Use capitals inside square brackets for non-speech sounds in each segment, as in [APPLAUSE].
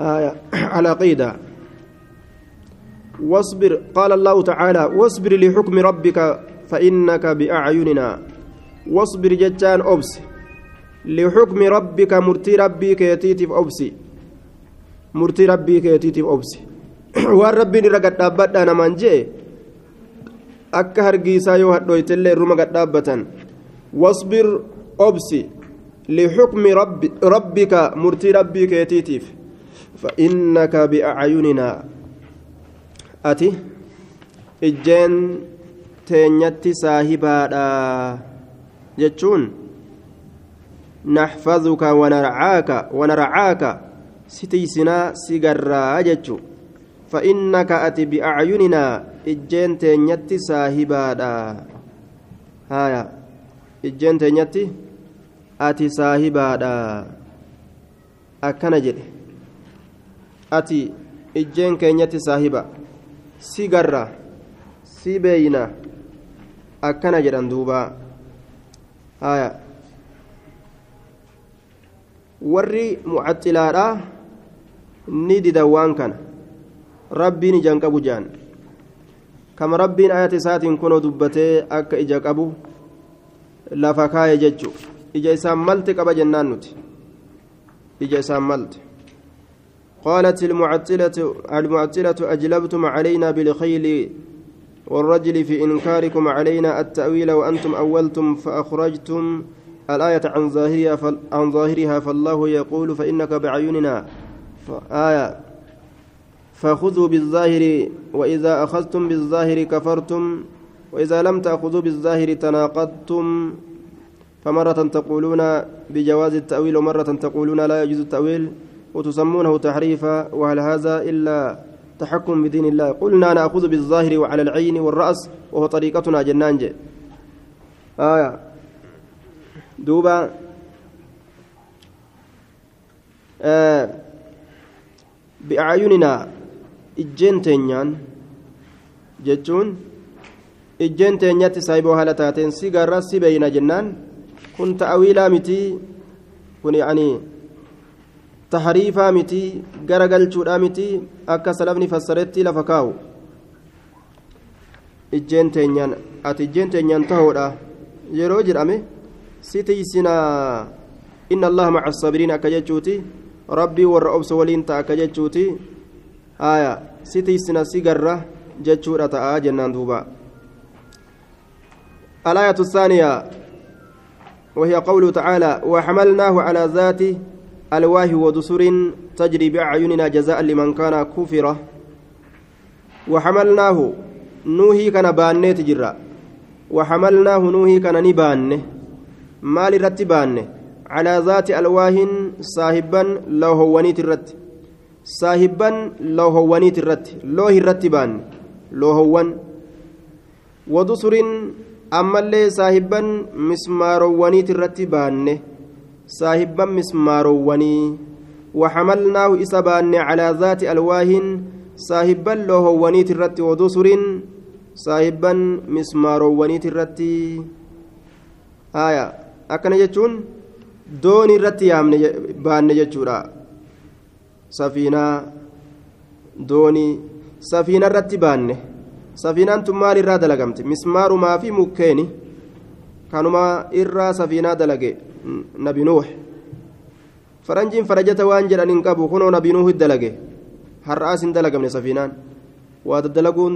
آية على قيدة واصبر قال الله تعالى واصبر لحكم ربك فإنك بأعيننا واصبر جتان أبس لحكم ربك مرتي ربي كيتيتف أبسي مرتي ربي كيتيتف أبسي waan rabbiin irra gadhaabbadhaa namaan jee akka hargiisaa yoo hadhooytellee irruma gadhaabbatan wasbir obsi lixukmi rabbika murtii rabbii keetiitiif فإنك بأعيننا. أتي؟ إجين تينيتي صاحبا جتشون. نحفظك ونرعاك ونرعاك. ستيسنا سيغرا. جتشو. فإنك أتي بأعيننا. إجين تينيتي صاحبا هايا. إجين تينيتي أتي صاحبا akkana jedhe ati ijjeen keenyatti saahiba. Si garra si beeyna akkana jedhan duuba. Haya warri mucattilaadha ni didan waan kana. Rabbiin ijaan qabu jaan. Kama rabbiin ayata isaatiin kunoo dubbatee akka ija qabu lafa kaaye jechu. Ija isaan malti qaba jennaan nuti. Ija isaan malte قالت المعطلة المعطلة أجلبتم علينا بالخيل والرجل في إنكاركم علينا التأويل وأنتم أولتم فأخرجتم الآية عن ظاهرها. عن ظاهرها فالله يقول فإنك بعيوننا آية. فخذوا بالظاهر وإذا أخذتم بالظاهر كفرتم وإذا لم تأخذوا بالظاهر تناقضتم. فمرة تقولون بجواز التأويل ومرة تقولون لا يجوز التأويل. وتسمونه تحريفا وهل هذا إلا تحكم بدين الله؟ قلنا نأخذ بالظاهر وعلى العين والرأس وهو طريقتنا جنانج آية. دوبا. آه. بأعيننا إجين تنيان. جتون إجين تنيات سايبو هالة تاتين. سيغارا سيبين جنان. كنت أويلا متي. كن يعني tahariifaa miti gara galchuudhaa miti akka salafni fassaretti lafa kaa'u ijjeen teenyaan ati ijjeen teenyaan tahoodha yeroo jedhame si tiisinaa inna allaha maca asabiriin akka jechuuti rabbii warra obsa waliin ta'a akka jechuuti haya si tiisina si garra jechuudha ta'a jennaan duuba الآية الثانية وهي قوله تعالى وحملناه على ذاته ألواه ودسر تجري بأعيننا جزاء لمن كان كفرة وحملناه نوهي كان بانه تجرى. وحملناه نوهي كان نبانه مال رتبانه على ذات ألواه صاحبا لو هونيت الرت صاحبا لو هونيت الرت لو الرتبان لو هون ودسر أما اللي صاحبا مسمارونيت الرتبانه صاحبا مسمارووني وحملناه إسبان على ذات ألواه صاحبا له ونيت الرت ودسر صاحبا مسمارووني الرت آية أكن جتون دوني الرت يامن بان جتورا سفينة دوني سفينة الرت بان سفينة تمال الرا دلقمت مسمار ما في مكيني كانوا إرا سفينة دلقي faranjiin farajata waan jedhan hin qabu kunoo nabi nuuhi dalage har'aas hin dalagamne safiinaan waa daddalaguun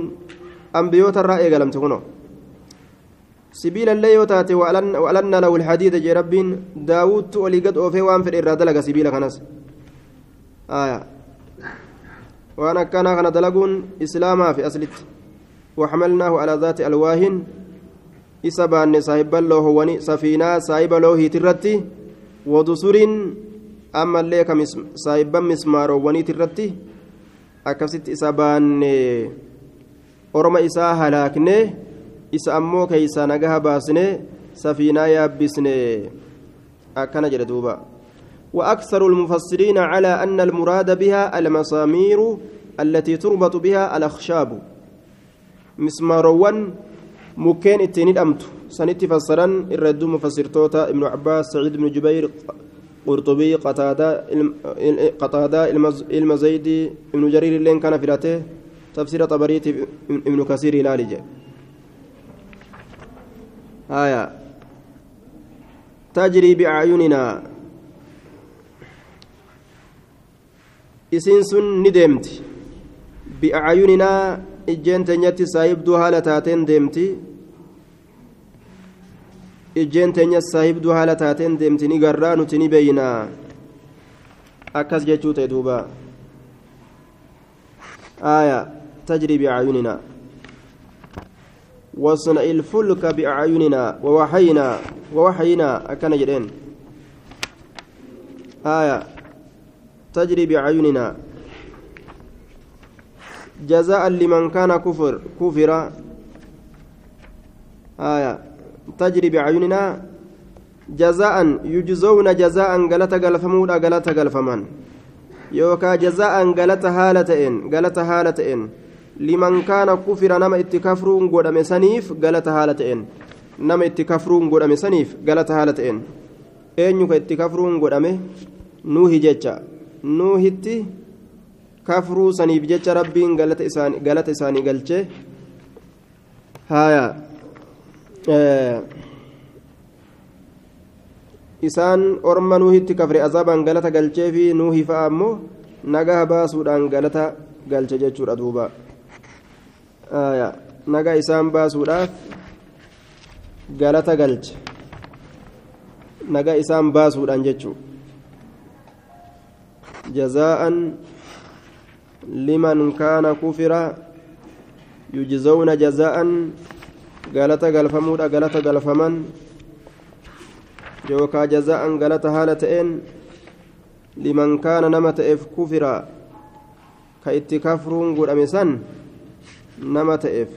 ambiyoota irraa eegalamte kunoo sibiila illee yoo taate wa'alanna lahu lhadiida jee rabbiin daawudtu olii gad oofee waan fedhe irraa dalaga sibiila kanas waan akkanaa kana dalaguun islaamaa fi aslitti وحملناه على ذات ألواه isa baanne saahiban loohowwani safiinaa saahiba loohiit irratti wadusuriin ammallee ka saahiban mismaaroowwaniit irratti akkasitti isa baanne orma isaa halaakne isa ammoo keeysaa nagaha baasne safiinaa yaabbisne akkana jedhe duuba وأكثر المفسرين على أن المراد بها المسامير التي تربط بها الأخشاب مسماروان mukkeen ittiin hidhamtu sanitti fassaran irra hedduu mufassirtoota ibnu cabbaas saciid ibnu jubayr قرطبي قتادة قتادة علم زيد ابن جرير اللين كان فراته تفسير طبريت ابن كثير هلالي آية تجري بأعيننا isiin sun ni deemti bi'aayuninaa ijjeen teenyatti saahibduu haala taateen deemti ijjeen teenya saahibduu haala taateen deemti ni garraa nuti ni beeynaa akkas jechuu ta'e duuba. آية تجري بأعيننا واصنع الفلك بأعيننا ووحينا ووحينا أكن جرين آية تجري بأعيننا جزاء لمن كان كفر كفر آية تجري بأعيننا جزاء يجزون جزاء غلط غلفمودا غلط غلفمان يوكا جزاء غلط هالتين غلط هالتين لمن كان كفر نما اتكفرون غدم سنيف غلط هالتين نما اتكفرون غدم سنيف غلط هالتين eenyu ka itti kafruun godhame nuuhi jecha nuuhitti kafruu saniif jecha rabbiin galata isaanii galchee haya isaan orma nuuhitti kafre azaabaan galata galchee fi nuuhi fa'a ammoo nagaa baasuudhaan galata galche jechuudha duuba nagaa isaan baasuudhaaf galata galche nagaa isaan baasuudhaan jechuudha جزاء لمن كان كفر يجزون جزاء galata galfamuudha galata galfaman yookaa jaza'an galata haala ta'een liman kaana nama ta'eef kufira ka itti kafruun godhame san nama ta'eef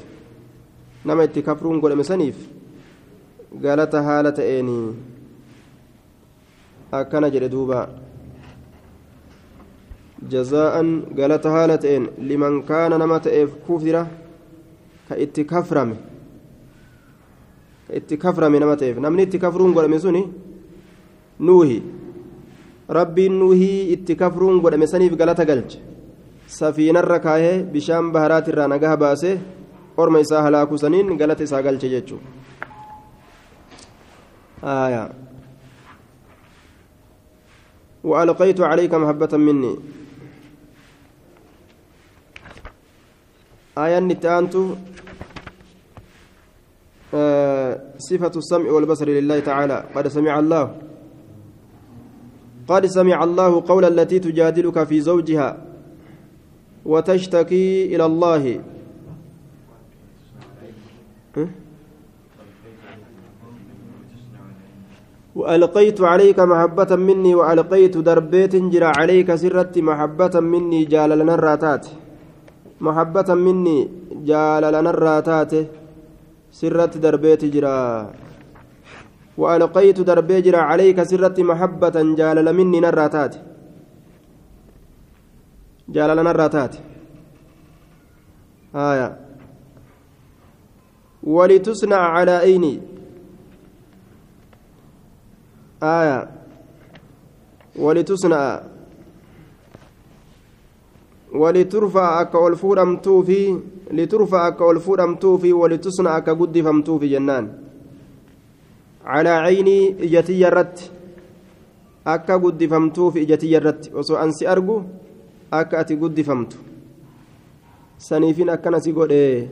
nama itti kafruun godhame saniif galata haala ta'een akkana jedhe duuba jaza'an galata haala ta'een liman kaana nama ta'eef kufira ka itti kaframe itti kaframe nama ta'eef namni itti kafruun godhame suni nuuhi rabbiin nuuhii itti kafruun godhame saniif galata galche safiinarra kaahee bishaan baharaatirraa nagaha baasee orma isaa halaaku saniin galata isaa galche jechuu آية وألقيت عليك محبة مني آية نتانت صفة السمع والبصر لله تعالى. قد سمع الله. قد سمع الله قول التي تجادلك في زوجها وتشتكي إلى الله. وألقيت عليك محبة مني وألقيت دربيت جرى عليك سرت محبة مني جال لنا الراتات محبة مني جال لنا الراتات سرت دربيت جرا. وألقيت دربي جرا عليك سرت محبة جالل مني نراتات. جالل نراتات آية. ولتصنع على عيني. آية. ولتصنع. ولترفع أكا والفورمتو في لترفع أكا والفورمتو في ولتصنع أكا قد فمتو في جنان. على عيني إجتي الرت. أكا قد فمتو في إجتي الرت. وسو أنسي أرجو أكا أتي قد فمتو سنيفين أكا نسي قد إيه.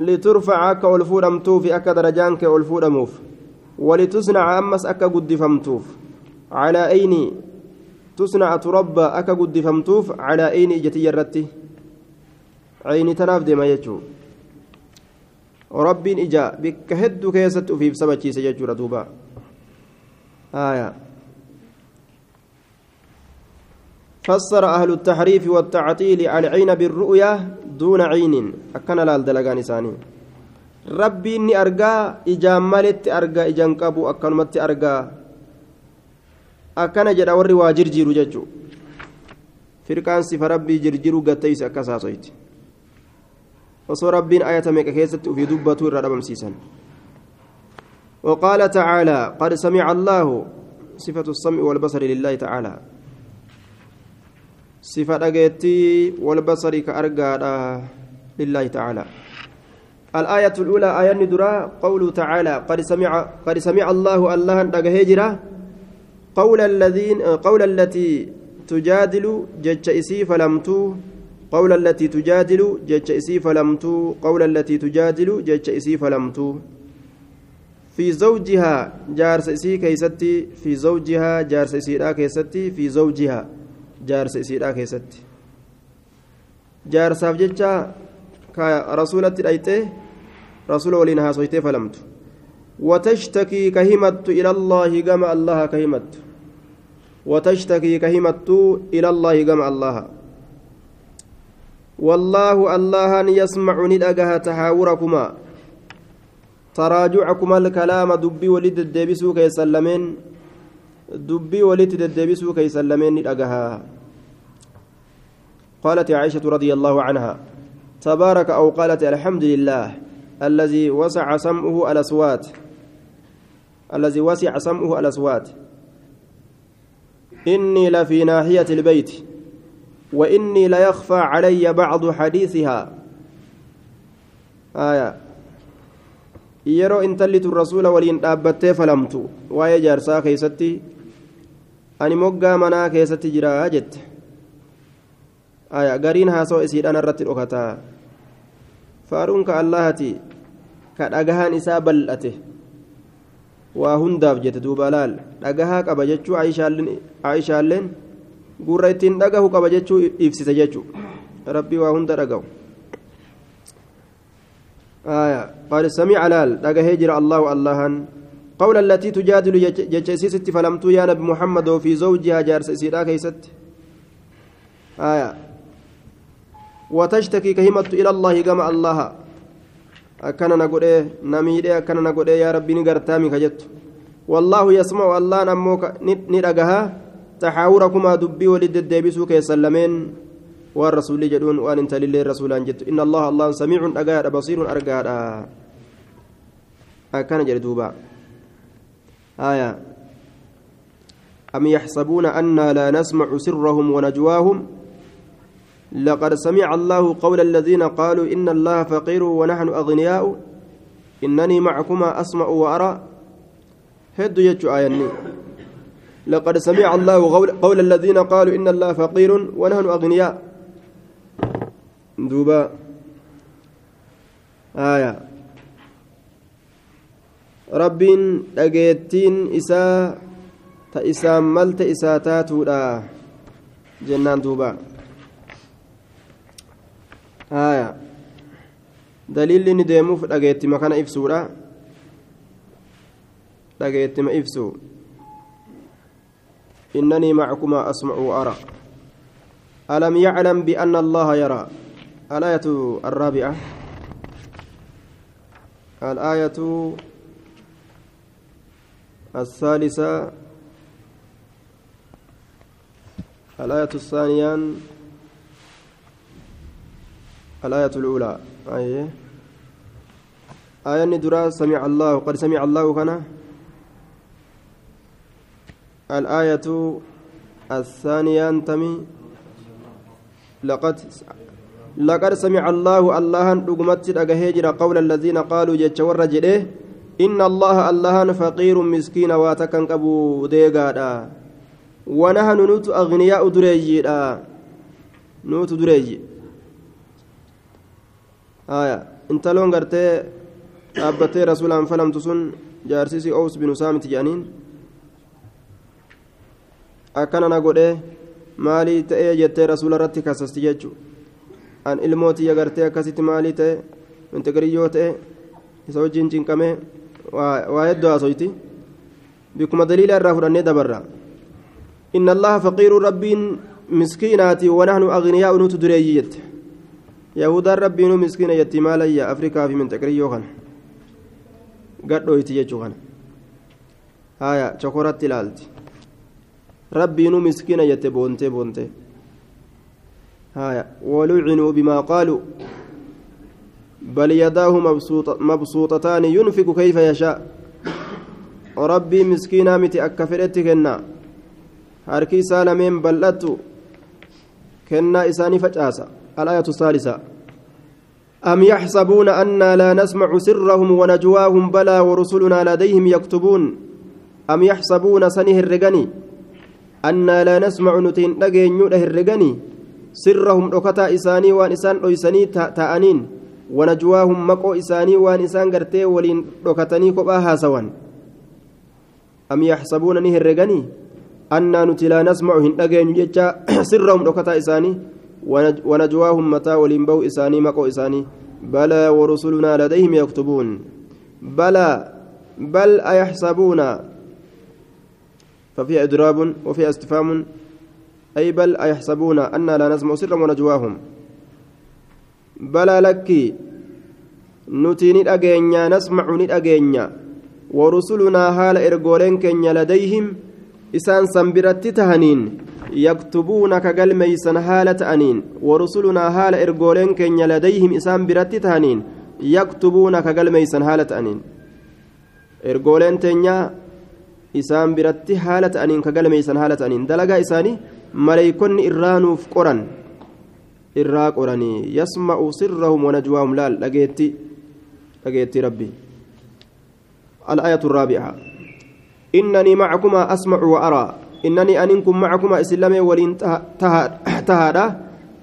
لترفع أكا والفورمتو في أكا درجانك والفورموف. ولتصنع أمس أكا قد فمتوف على عيني تصنع تربى أكا قد فمتوف على عين إجتي الرتي عيني تناف ديما يجو. ربين إجا بك هد كيست في سبتي سججور دوبا آية. فسر أهل التحريف والتعطيل العين بالرؤيا دون عين. أكن لال دلقان ثاني ربي إني أرقى إجا مالت أرقى إجا انقبو أكنمت أرقى. Akkana jedha warri waa jirjiiru jechuu firqaan sifa rabbii jirjiru gatteyse akkas haasoyti osoo rabbiin ayata meeqa keessatti ufii dubbatuu irraa dhabamsiisan وقال تعالى قد سمع الله صفة السمع والبصر لله تعالى صفة أجيتي والبصر كأرجع لله تعالى الآية الأولى آية ندرة قوله تعالى قد سمع قد سمع الله الله هجرة قول الذين قول التي تجادل جج فلمتو قول التي تجادل جج فلمتو قول التي تجادل جج فلمتو. في زوجها جارس إسي كيستي في زوجها جارس إسي كيستي في زوجها جارس إسي كيستي. jaarsaaf jecha ka rasuulatti dhayxe rasuula waliin haasoytee falamtu watashtakii ka himattu ila allaahi gama وتشتكي كهمت إلى الله كما الله. والله الله يسمع ندأجها تحاوركما تراجعكما الكلام دبي ولد الدبسو كي سلمين دبي ولد الدبسو كي سلمين قالت عائشة رضي الله عنها تبارك أو قالت الحمد لله الذي وسع سمعه الأصوات. الذي وسع سمعه الأصوات. إني لفي ناحية البيت وإني ليخفى علي بعض حديثها آية yeroo intallitu rasuula waliin dhaabbattee falamtu waa'ee jaarsaa keeysatti ani moggaa manaa keessatti jiraa jette aya gariin haasoo isiidhaan irratti dhokataa faaruun ka allahati ka dhagahaan isaa bal'ate waa hundaaf jette duuba laal dhagahaa qaba jechuu aayishaalleen gurra ittiin dhagahu qaba jechuu ibsise jechuu rabbii waa hunda dhagahu آية قال سمع لال دقه هجر الله اللهن قول التي تجادل جتشيست فلمت يا نبي محمد وفي زوجها جارس سيدا كيست آية وتشتكي كهمت إلى الله كما الله akkana na godhee na miidhee akkana na godhee yaa rabbii ni gartaami ka jettu wallaahu yasma'u allaan ammoo ni dhagaha taxaawurakumaa dubbii walit deddeebisuu keessan lameen waan rasuulli jedhuun waan intalillee rasuulaan jettu inna allaha allaan samiicun dhagaadha basiirun argaadha akkana jedhe duuba aya am yaxsabuuna annaa laa nasmacu sirrahum wanajwaahum لقد سمع الله قول الذين قالوا إن الله فقير ونحن أغنياء. إنني معكما أسمع وأرى. هد يجو آياني. لقد سمع الله قول الذين قالوا إن الله فقير ونحن أغنياء. دوبا آية. ربين أجيتين إساء تإسام ملت إساتاتو جنان دوبا. Haya daliilli inni deemuuf dhageettima kana ibsuudha. Dhageettima ibsu. إنني معكما أسمع وأرى ألم يعلم بأن الله يرى الآية الرابعة الآية الثالثة الآية الثانية الآية الأولى. أية آية ندرا سمع الله قد سمع الله كان. الآية الثانية انتمي. لقد لقد سمع الله الله دغمت دغهجر قول الذين قالوا جتور جده. إن الله الله فقير مسكين واتكن قبو ديغادا ونحن نوت أغنياء دريجي نوت دريجي. Intaloon gartee dhaabbattee rasuulaan falamtu sun jaarsisi ows binu saamiti jedhaniin akkana na godhee maalii ta'ee jettee rasuula irratti kasasti jechu an ilmootii agartee akkasitti maalii ta'e mintigiriyyoo ta'e isa wajjin cinqamee waa hedduu haasoyti bikkuma daliila irraa fudhannee dabarra inna allaha faqiiru rabbiin miskiinaati wanahnu agniyaa'u nutu dureeyyii jette yahudaan rabbiinuu miskiina yattimaalayya afrikaa fi minxaqiriyyoo kana gadhooyti jechuu kana haya chokoratti ilaalti rabbiinuu miskiina jette boontee boontee haya walucinuu bimaa qaaluu بل يداه مبسوط مبسوطتان ينفق كيف يشاء rabbii miskiinaa miti akka fedhetti kenna harki isaa lameen bal'attu kennaa alaayatu saalisa أم يحسبون أنا لا نسمع سرهم ونجواهم بلى ورسلنا لديهم يكتبون. أم يحسبون سنه الرجني أنا لا نسمع نتين لقين يوده الرجني سرهم ركتا إساني وان إسان إساني تأنين. ونجواهم مقو إساني وان إسان قرتي ولين ركتني كباها سوان أم يحسبون نهر الرجني أنا نتي لا نسمع هن لقين يجا [COUGHS] سرهم ركتا إساني. ونجواهم متى ولينبو إساني مقو إساني. بلى ورسلنا لديهم يكتبون. بلى بل أيحسبون. ففي إضراب وفي استفهام. أي بل أيحسبون أن لا نسمع سرا ونجواهم. بلى لك نتي ندأجينيا نسمع ندأجينيا ورسلنا حال إرجولين كن لديهم. إسان سنبرت تهنين يكتبون كقلميسن هالة أنين ورسلنا هال إرجولين كن لديهم إسان برت تهنين يكتبون كقلميسن هالة أنين. إرجولين تنيا إسان برت هالة أنين كقلميسن هالة أنين. دلقا إساني مليكون إرانوف قران irraa qoranii yasma'u sirrahum wanajwaahum laal dhageetti dhageetti rabbi الآية الرابعة. إنني معكما أسمع وأرى. إنني أنكم معكما إسلامي ولين تهادا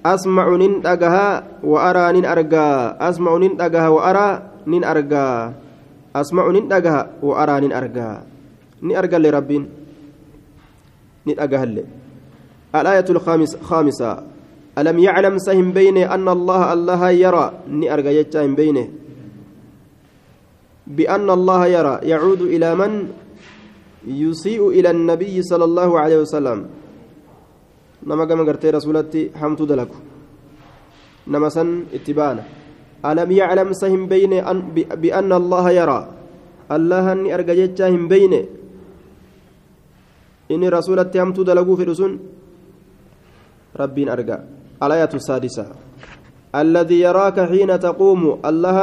أسمع نين أجها وأرى نين أرجا أسمع نين أجها وأرى نين أرجا أسمع نين أجها وأرى نين أرجا نين أرجا لربين نين أجها الآية الخامس خامسة ألم يعلم سهم بينه أن الله الله يرى ني أرجع يتهم بينه بأن الله يرى يعود إلى من يسيء إلى النبي صلى الله عليه وسلم. نما كما قرت رسولتي حمد دلك. نما سن اتبانا. ألم يعلم سهم بينه أن بأن الله يرى؟ الله أني أرجع يتهم بينه إني رسولتي حمد دلك في رسول. ربين أرجع. الآية السادسة. الذي يراك حين تقوم. الله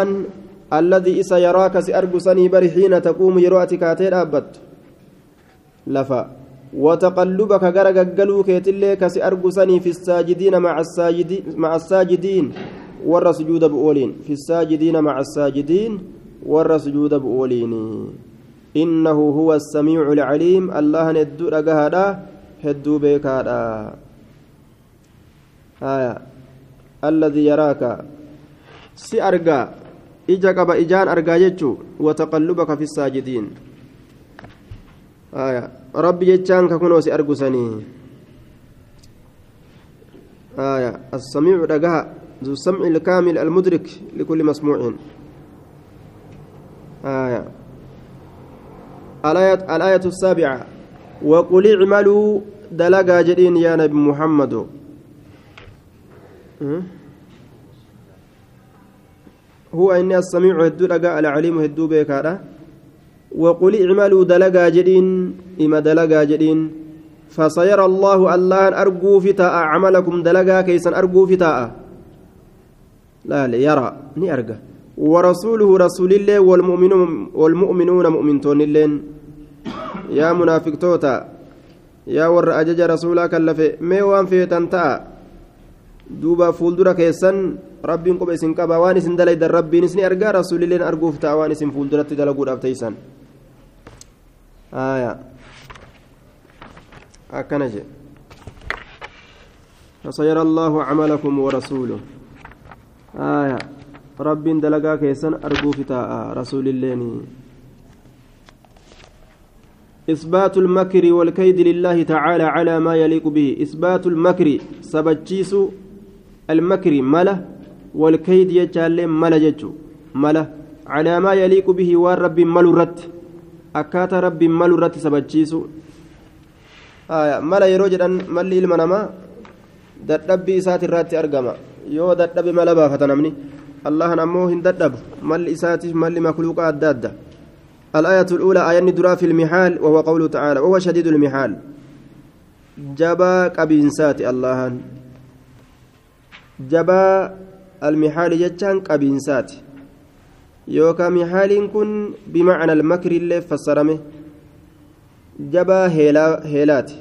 الذي إسا يراك سأرجسني بر حين تقوم. يروأتك أتير أبت. لفا وتقلبك غرق قلوك يتلك سأرجسني في الساجدين مع الساجدين مع الساجدين ور سجود في الساجدين مع الساجدين ور سجود إنه هو السميع العليم الله ندو رجهدا هدو بيكادا آية الذي يراك سي أرجع إجا قبا إجان يجو وتقلبك في الساجدين آية. ربي يجان ككونو سي أرجسني آية. السميع رجاء ذو السمع الكامل المدرك لكل مسموع. آية. الآية الآية السابعة. وقل اعملوا دلقا جدين يا نبي محمد. هو إني السميع هدو لقى العليم هدو بيكارا. وقل اعملوا دلقا جدين إما دلقا جدين. فسيرى الله الله أرجو فتاء عملكم دلقا كيسا أرجو فتاء. لا يرى ني أرجى ورسوله رسول الله والمؤمنون والمؤمنون مؤمنون اللين. يا منافق توتا يا ور أجج رسولك اللفي مي وان في تنتأ. duuba fuuldura keessan rabbiin quba isin qaba waan isin dalaydan rabbiin isin argaa rasuulilleen arguuf ta'a waan isin fuulduratti dalaguudhaaf teeysan akkana jedhe فسيرى الله عملكم ورسوله. آية. رب دلقا كيسن أرجو فتاء رسول الله إثبات المكر والكيد لله تعالى على ما يليق به. إثبات المكر سبتشيس المكر ملا والكيد يجعل ملا ملا على ما يليق به. والرب ملرت أكات رب ملرت سبتشيس آية ملا يروج أن ملي المنما dadhabbii isaati irratti argama. Yoo dadhabe mala baafata namni. Allahan ammoo hin dadhabu. Malli isaatiif malli makluuqa adda adda. الآية الأولى آية ندرا في المحال وهو قوله تعالى وهو شديد المحال جبا قبينسات الله جبا المحال جتان قبينسات محال كن بمعنى المكر اللي فسرمه. جبا هيلا هيلات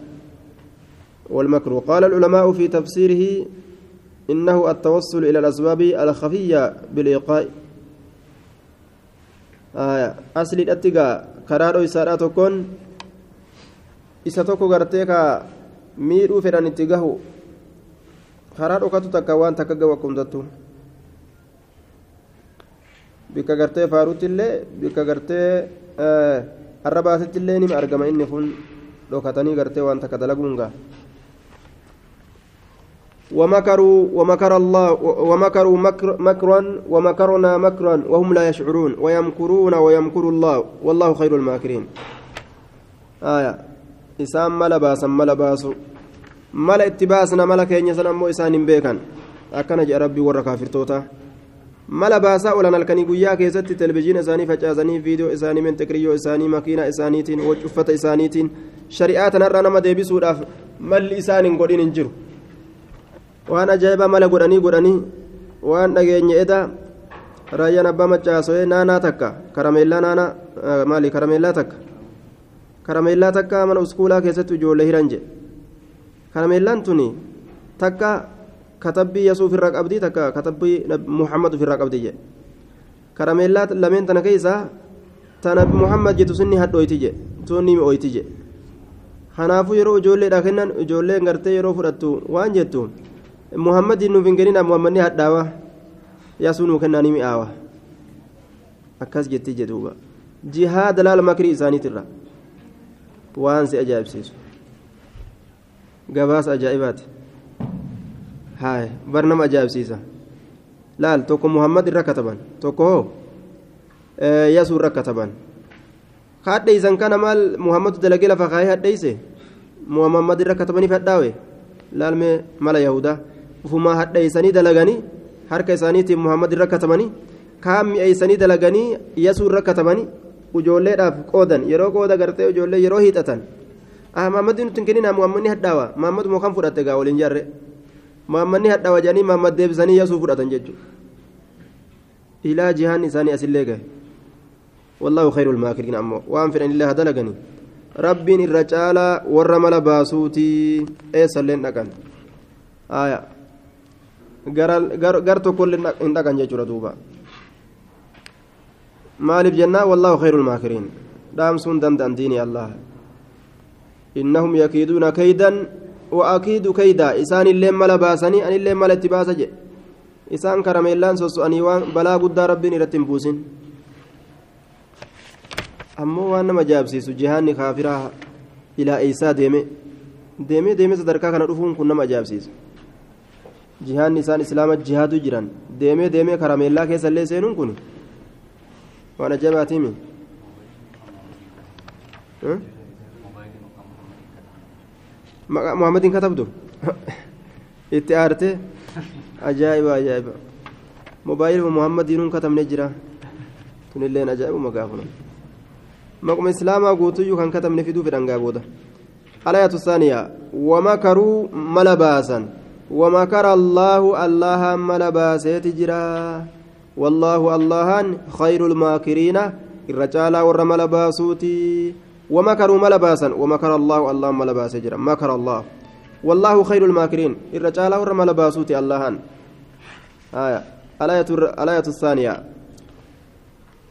والمكر. قال العلماء في تفسيره إنه التوصل إلى الأسباب الخفية بالإيقاع. آية أصل الأتقى كرارو إسارات كون isa tokko gartee ka miidhuu fedhan itti gahu karaa dhokatu takka waan takka gahu akkumtattu bikka gartee faaruutti illee bikka gartee har'a baasitti illee nima argama. Inni kun dhokatanii gartee waan takka dalaguun gaha ومكروا ومكر الله ومكروا مكر مكرا ومكرنا مكرا وهم لا يشعرون ويمكرون ويمكر الله والله خير الماكرين آية إسام ملا باسا ملا باسو ملا اتباسنا ملا كينيا سنمو إسان بيكا أكنا جاء ربي ورا كافر توتا mala baasaa oolan halkanii guyyaa keessatti televizyiina isaanii facaasanii viidiyoo isaanii mentekiriyyoo isaanii makiina isaaniitiin uffata isaaniitiin shari'aa tanarraa nama deebisuudhaaf malli isaan hin godhin hin jiru waan ajaa'ibaa mala godhanii godhanii waan dhageenye eda raayyaan abbaa macaaso'ee naanaa takka karameellaa naanaa maali karameellaa takka karameellaa takka mana uskuulaa keessatti ijoollee hiran jedhe karameellaan tuni takka katabbii yasuuf irraa qabdii takka katabbii muhammad ofirraa qabdi jedhe karameellaa lameen tana keessaa tana muhammad jettu sinni hadhooyti jedhe tuunni mi'ooyti jedhe kanaafuu yeroo ijoolleedha kennan ijoolleen gartee yeroo fudhattu waan jettu muhammadiin nuuf hin kenninaa muhammadni hadhaawa yaasuu nuu kennaanii mi'aawa akkas jetti jedhuuba jihaada laala makrii isaaniitirra waan si ajaa'ibsiisu gabaasa ajaa'ibaati haay bar nama ajaa'ibsiisa laal tokko muhammad irra kataban tokko hoo yasuu irra kataban hadheeysan kana maal muhammadu dalagee lafa kaayee hadheeyse muhammad irra katabaniif hadhaawe laalmee mala yahudaa ufumaa hadheeysanii dalaganii harka isaaniitiin muhammad irra katabanii kaan mi'eeysanii dalaganii yasuu irra katabanii ijoolleedhaaf qoodan yeroo qooda gartee ijoollee yeroo hiixatan ah muhammadii nuti hin kenninaa muhammadni hadhaawa muhammad moo kan fudhatte gaa waliin jarre muhammadni hadhaawa jedhanii muhammad deebisanii yasuu fudhatan jechuudha ilaa jihaan isaanii asillee gahe والله خير الماكرين أمو وأن في الله دلقني ربي الرجال ورمل باسوتي إيه سلين نكن آية garto kulle hin dhaqan jechuudha duuba maaliif jennaa wallaahu khayru lmaakiriin dhaamsuun danda'an diini allah innahum yakiiduuna kaydan وأكيد كيدا إسان اللي ملا باسني أن اللي ملا اتباسا جي إسان كرميلان سوسؤني وان بلا قد ربي نرتم بوسين ammoo waan nama jaabsiisu jihaanni kaafiraa ilaa eeysaa deeme deemee deemee sadarkaa kana dhufuun kun nama ajaa'ibsiisa jihaanni isaan islaama jihaatu jiran deemee deemee karameellaa keessa illee seenuun kun waan ajaa'ibaatiimi muhammadin katabdu itti aarte ajaa'iba ajaa'iba mobaayiluma muhammadiinuun katabne jira tunilleen ajaa'ibuma gaafuna مقم إسلاما قوتيو كان كتب نفيدو في الأنقابودة الآية الثانية. ومكروا ملباسا. ومكر الله الله ملباسات جرا. والله الله خير الماكرين. الرجال ور ملباسوتي ومكروا ملباسا ومكر الله الله ملباس جرا مكر الله. والله خير الماكرين. الرجال ور ملباسوتي الله آية. الآية الآية الثانية.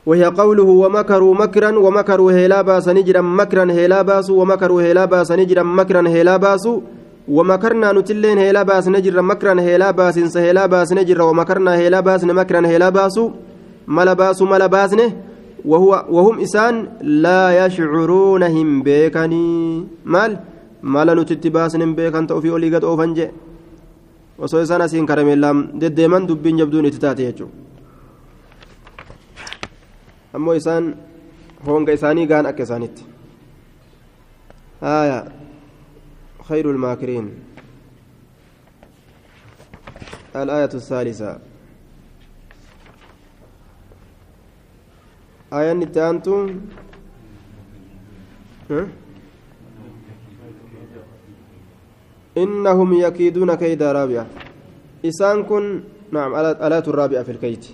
وهي قوله ومكروا مكرا ومكروا هيلا باس نجرا مكرا هيلا باس ومكروا هيلا باس نجرا مكرا هيلا باس ومكرنا نتلين هيلا باس نجرا مكرا هيلا باس سهيلا باس نجرا ومكرنا هيلا باس مكرا هيلا باس ملا باس ملا باس وهو وهم إسان لا يشعرون هم بيكني. مال؟ مالا نتتباس بيكن توفي أولي قد أوفنجي وسوي سنة سين كرميلام دديمان دبين جبدون إتتاتي يجو. isaan honga isaanii gaan akka isaanitti haya خير الماكرين. الآية الثالثة. آية نتانتو إنهم يكيدون كيد رابعة. إسان كن نعم الآية الرابعة في الكيت.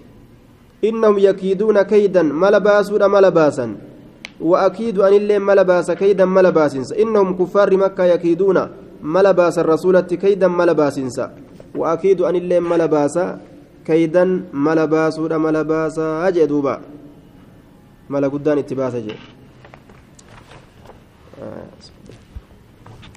إنهم يكيدون كيدا ملا باسودا ملا باسا وأكيد أن اللي ملباس كيدا ملباسنس إنهم كفار مكة يكيدون ملباس الرسول كيدا ملباسنس وأكيد أن اللي ملباس كيدا ملباس ولا ملباس أجدوبا. ملا قدان اتباس أجد آه.